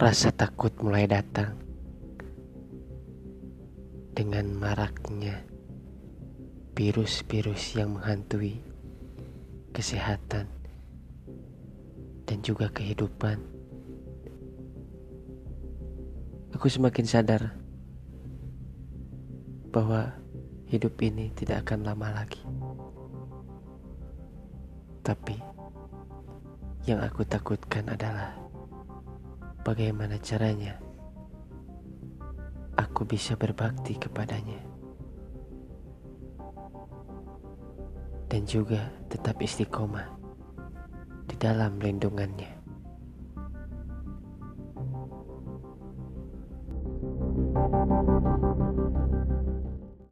Rasa takut mulai datang dengan maraknya virus-virus yang menghantui kesehatan dan juga kehidupan. Aku semakin sadar bahwa hidup ini tidak akan lama lagi. Tapi yang aku takutkan adalah Bagaimana caranya aku bisa berbakti kepadanya dan juga tetap istiqomah di dalam lindungannya?